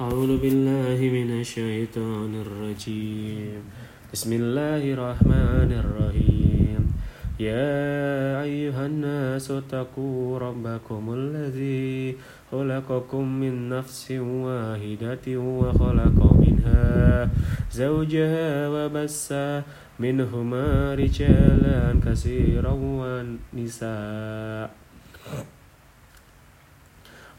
أعوذ بالله من الشيطان الرجيم. بسم الله الرحمن الرحيم. يا أيها الناس اتقوا ربكم الذي خلقكم من نفس واحدة وخلق منها زوجها وبس منهما رجالا كثيرا ونساء.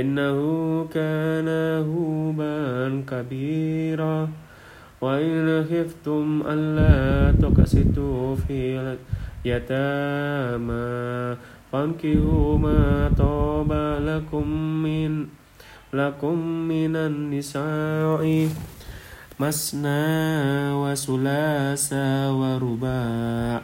إنه كان هوبا كبيرا. وإن خفتم ألا تقسطوا في اليتامى فانكحوا ما طاب لكم من لكم من النساء مثنى وثلاث ورباع.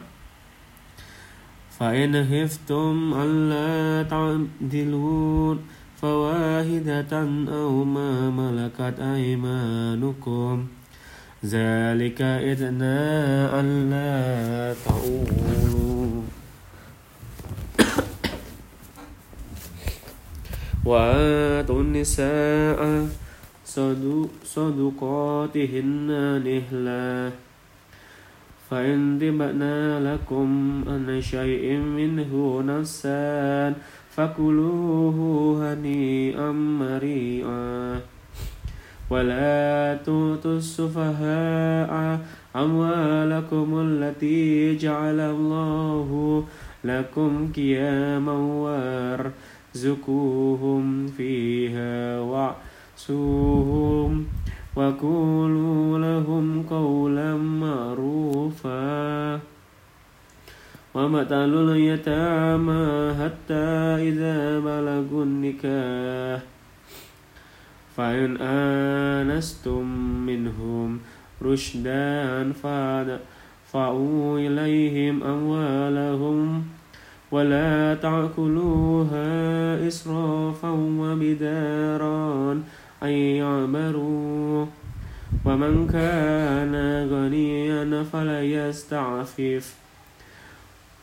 فإن خفتم ألا تعدلوا فواحدة أو ما ملكت أيمانكم ذلك إدنى ألا تعولوا وآتوا النساء صدقاتهن نهلا فإن دبنا لكم أن شيء منه نفسا فكلوه هنيئا مريئا. ولا تؤتوا السفهاء أموالكم التي جعل الله لكم قياما وارزقوهم فيها واعسوهم وقولوا لهم قولا معروفا. ومثل اليتامى حتى إذا بلغوا النكاح فإن آنستم منهم رشدا فادفعوا إليهم أموالهم ولا تأكلوها إسرافا وبدارا أن يعمروا ومن كان غنيا فليستعفف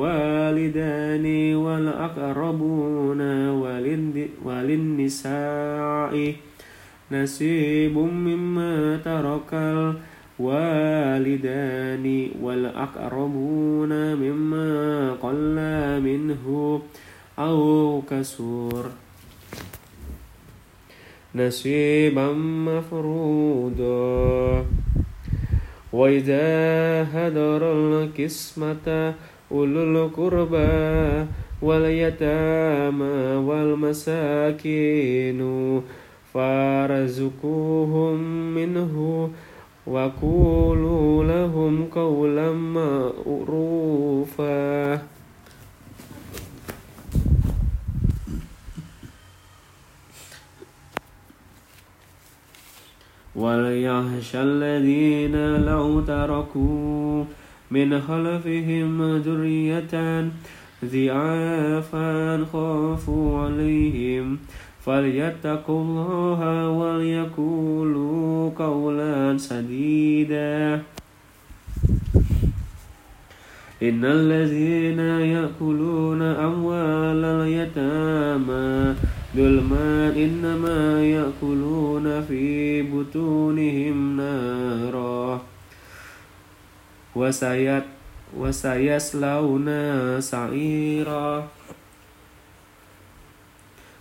الوالدان والأقربون وللنساء نصيب مما ترك الوالدان والأقربون مما قل منه أو كسور. نصيبا مفروضا. وإذا هدر القسمة أولو القربى واليتامى والمساكين فارزقوهم منه وقولوا لهم قولا معروفا. وليخشى الذين لو تركوا من خلفهم ذرية ضعافا خافوا عليهم. فليتقوا الله وليقولوا قولا سديدا. إن الذين يأكلون أموال اليتامى ظلما إنما يأكلون في بطونهم نارا. وسيت وسيصلون سعيرا.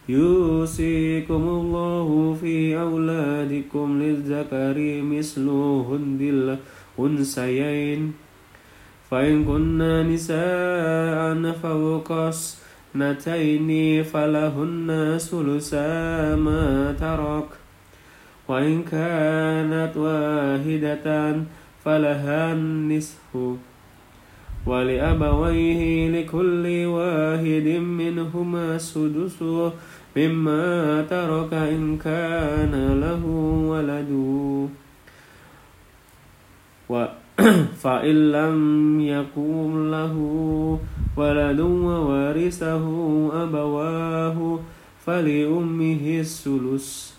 يوصيكم الله في أولادكم للذكر مثل هند الأنثيين. فإن كنا نساء فوق اثنتين فلهن ثلثا ما ترك. وإن كانت واحدة فلها النصف ولأبويه لكل واحد منهما السدس مما ترك إن كان له ولد. فإن لم يكن له ولد وورثه أبواه فلأمه الثلث.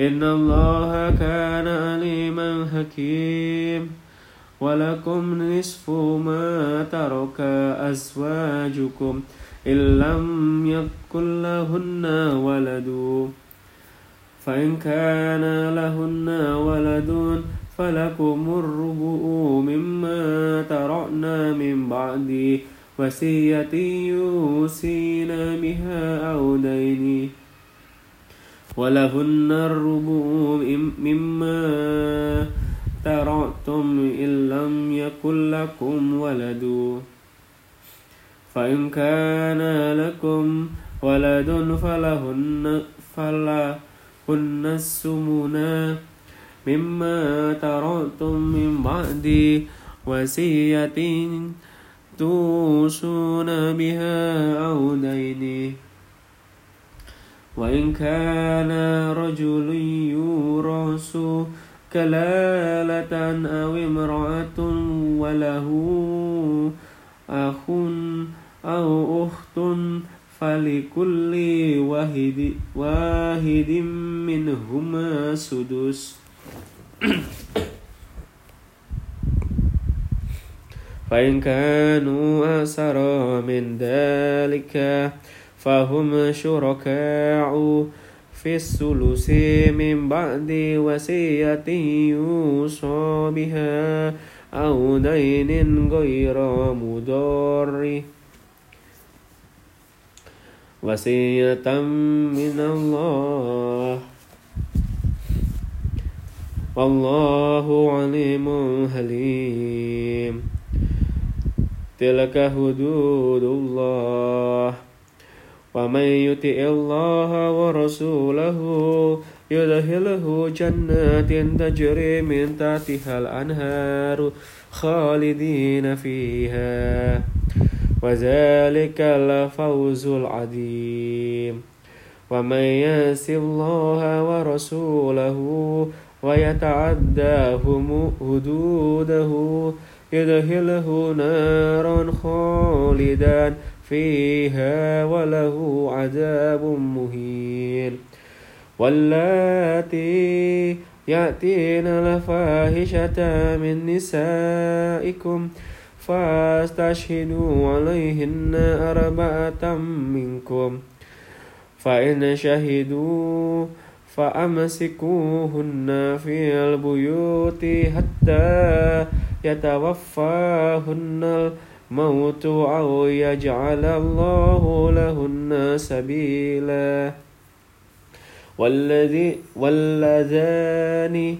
إن الله كان عليما حكيم ولكم نصف ما ترك أزواجكم إن لم يكن لهن ولد فإن كان لهن ولد فلكم الربع مما ترعنا من بعد وصية يوصين بها أو دين ولهن الربع مما ترعتم إن لم يكن لكم ولد. فإن كان لكم ولد فلهن فلهن السمنا مما ترعتم من بعد وصية توصون بها أو دين. وإن كان رجل يورث كلالة أو امرأة وله أخ أو أخت فلكل واحد واحد منهما سدس. فإن كانوا أكثر من ذلك فهم شركاء في الثلث من بعد وصية يوصى بها أو دين غير مضار. وصية من الله. والله عليم حليم. تلك حدود الله. ومن يطع الله ورسوله يدخله جنات تجري من تحتها الأنهار خالدين فيها. وذلك الفوز العظيم. ومن يأس الله ورسوله ويتعدى حدوده يدخله نارا خالدا فيها وله عذاب مهين. واللاتي يأتين الفاحشة من نسائكم فاستشهدوا عليهن أربعة منكم. فإن شهدوا فأمسكوهن في البيوت حتى يتوفاهن موت أو يجعل الله لهن سبيلا. والذي واللذان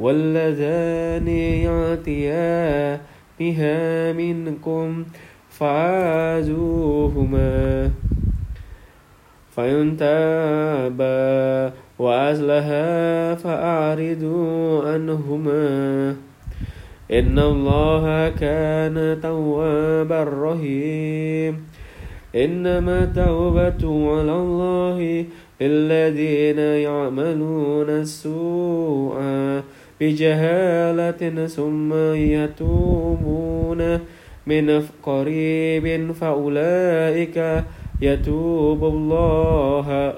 واللذان يعطيا بها منكم فعازوهما فإن تابا وأزلها فأعرضوا عنهما. إن الله كان توابا رحيم إنما توبة على الله الذين يعملون السوء بجهالة ثم يتوبون من قريب فأولئك يتوب الله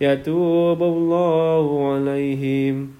يتوب الله عليهم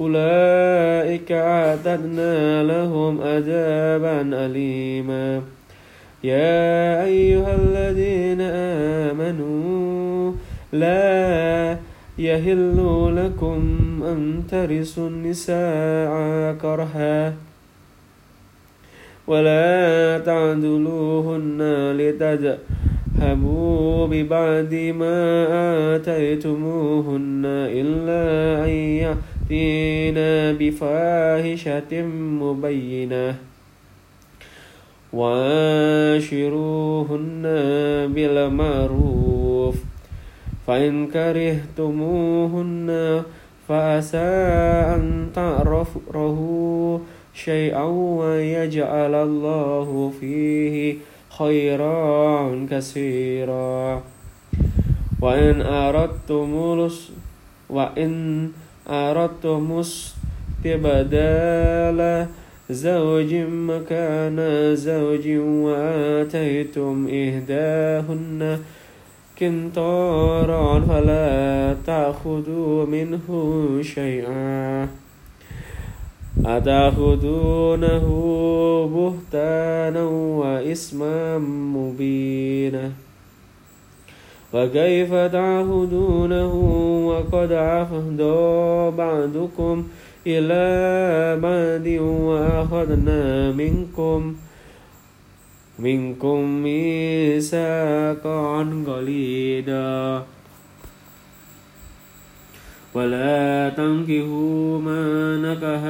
أولئك أعتدنا لهم عذابا أليما. يا أيها الذين آمنوا لا يهل لكم أن ترثوا النساء كرها ولا تعدلوهن لتذهبوا ببعد ما آتيتموهن إلا أن يأتينا بفاحشة مبينة. وعاشروهن بالمعروف. فإن كرهتموهن فعسى أن تعرفوا شيئا ويجعل الله فيه خيرا كثيرا. وإن أردتم وإن أردتم استبدال زوج مكان زوج وآتيتم إهداهن كنطارا فلا تأخذوا منه شيئا أتأخذونه بهتانا وإسما مبينا وكيف تعهدونه وقد عفض بعضكم إلى بعد وأخذنا منكم منكم ميثاقا غليظا ولا تنكحوا ما نكح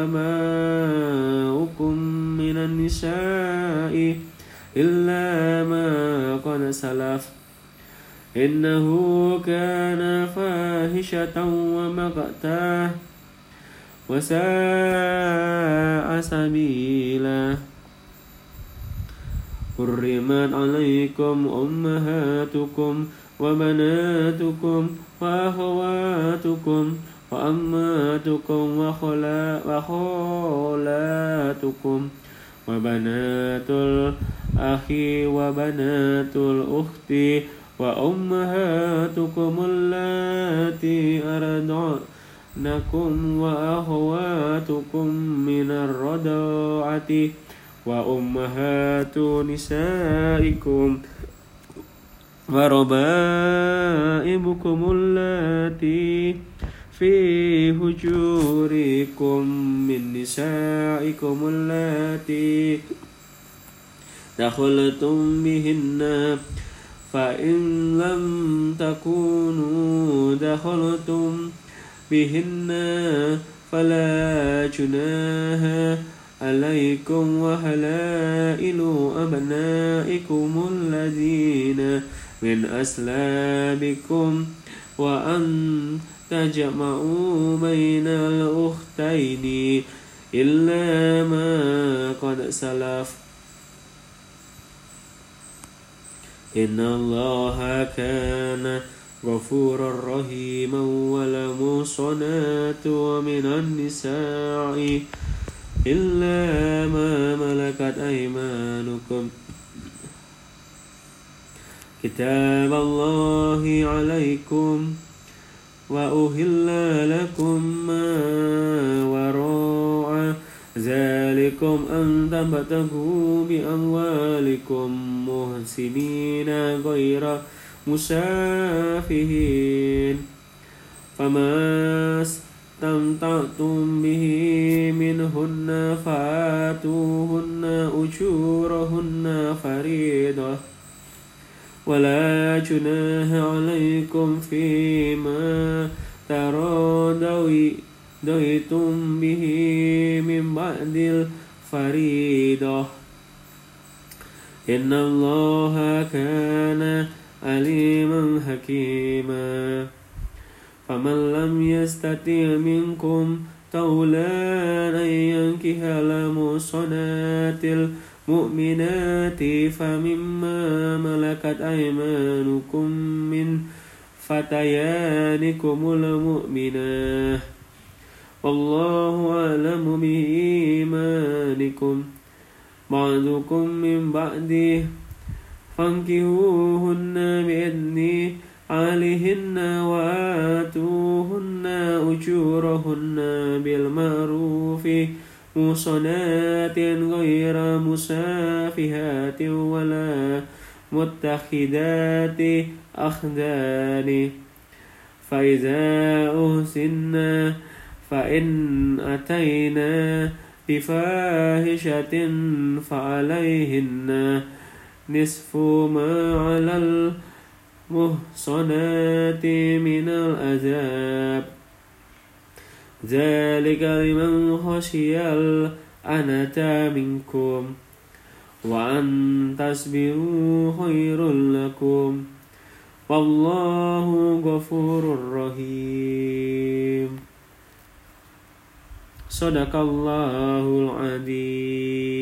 آباؤكم من النساء إلا ما قد سلف. إنه كان فاحشة ومقتا وساء سبيلا. حرمت عليكم أمهاتكم وبناتكم وأخواتكم وأماتكم وخالاتكم وبنات الأخ وبنات الأخت وأمهاتكم اللاتي أرضعنكم وأخواتكم من الرضاعة وأمهات نسائكم وربائبكم اللاتي في هجوركم من نسائكم اللاتي دخلتم بهن فإن لم تكونوا دخلتم بهن فلا جناح عليكم وهلائل أبنائكم الذين من أسلابكم وأن تجمعوا بين الأختين إلا ما قد سلف إن الله كان غفورا رحيما ولمحصنات ومن النساء إلا ما ملكت أيمانكم. كتاب الله عليكم وأهل لكم ما وراء ذلكم أن تبتغوا بأموالكم محسنين غير مسافهين. فما استمتعتم به منهن فآتوهن أجورهن فريضة. ولا جناح عليكم فيما تراضيتم به من بعد الفريضة. إن الله كان عليما حكيما. فمن لم يستطع منكم طولا أن ينكح المحصنات المؤمنات فمما ملكت أيمانكم من فتيانكم المؤمنات والله أعلم بإيمانكم. بعضكم من بعده فانكهوهن بإذن عليهن وآتوهن أجورهن بالمعروف محصنات غير مسافهات ولا متخذات أخدان. فإذا أحسن فإن أتينا بفاحشة فعليهن نصف ما على المحصنات من العذاب. ذلك لمن خشي الأنة منكم وأن تصبروا خير لكم. والله غفور رحيم. صدق الله العظيم